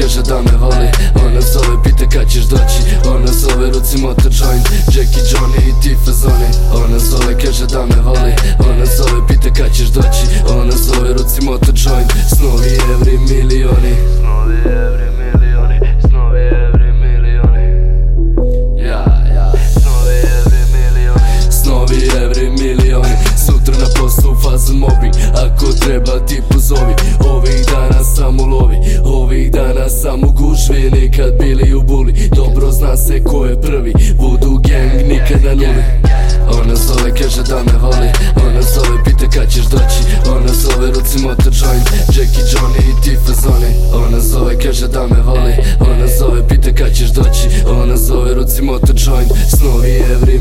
kaže da me voli. Ona zove pita kad ćeš doći. Ona zove ruci motor joint. Jackie, Johnny i ti fazoni. Ona zove kaže da me voli. Ona zove pita kad ćeš doći. Ona zove ruci motor joint. Snovi evri milioni bili kad bili u buli. Dobro zna se ko je prvi. Budu gang nikada nuli. Ona zove kaže da me voli. Ona zove pita kad ćeš doći. Ona zove ruci motor joint. Jackie Johnny i ti fazoni. Ona zove kaže da me voli. Ona zove pita kad ćeš doći. Ona zove ruci motor joint. Snovi every